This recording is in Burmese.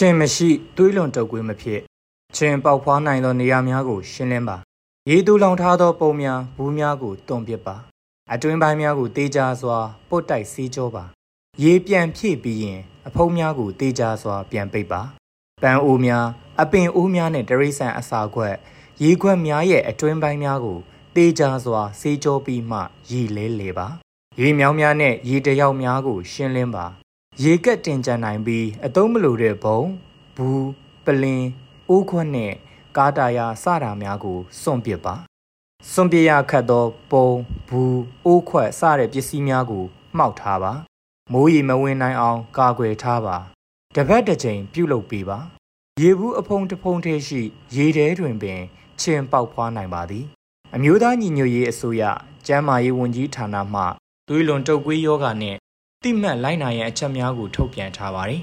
ချင်းမရှိသွေးလွန်တုပ်ကွေးမဖြစ်ချင်းပေါက်ဖွားနိုင်သောနေရာများကို ရှင်းလင်းပါရေတူလောင်ထားသောပုံများဘူးများကိုတွန်ပစ်ပါ အတွင်းပိုင်းများကိုတေးကြစွာပုတ်တိုက်စီးကြောပါရေပြန်ဖြည့်ပြီးရင် အဖုံးများကိုတေးကြစွာ ပြန်ပိတ်ပါပန်းအိုးများအပင်အိုးများနဲ့တရိษံအစာခွက် ရေခွက်များရဲ့အတွင်းပိုင်းများကိုတေးကြစွာစေးကြောပြီးမှ ရေလဲလေပါရေမြောင်းများနဲ့ရေတယောက်များကို ရှင်းလင်းပါ ရေကက်တင်ကြနိုင်ပြီးအသုံးမလိုတဲ့ဘုံဘူးပလင်းအိုးခွက်နဲ့ကားတာယာစတာများကိုစွန့်ပစ်ပါစွန့်ပစ်ရခတ်သောပုံဘူးအိုးခွက်စတဲ့ပစ္စည်းများကိုမှောက်ထားပါမိုးရီမဝင်နိုင်အောင် ကာကွယ်ထားပါတပတ်တစ်ချိန်ပြုတ်လုပ်ပေးပါရေဘူးအဖုံတဖုံထဲရှိ ရေထဲတွင်ပင်ချင်းပေါက်ဖွားနိုင်ပါသည် အမျိုးသားညီညွတ်ရေးအစိုးရကျန်းမာရေးဝန်ကြီးဌာနမှသွေးလွန်တုပ်ကွေးယောဂနှင့် တိမှတ်လိုက်နာရန်အချက်များကို ထုတ်ပြန်ထားပါတယ်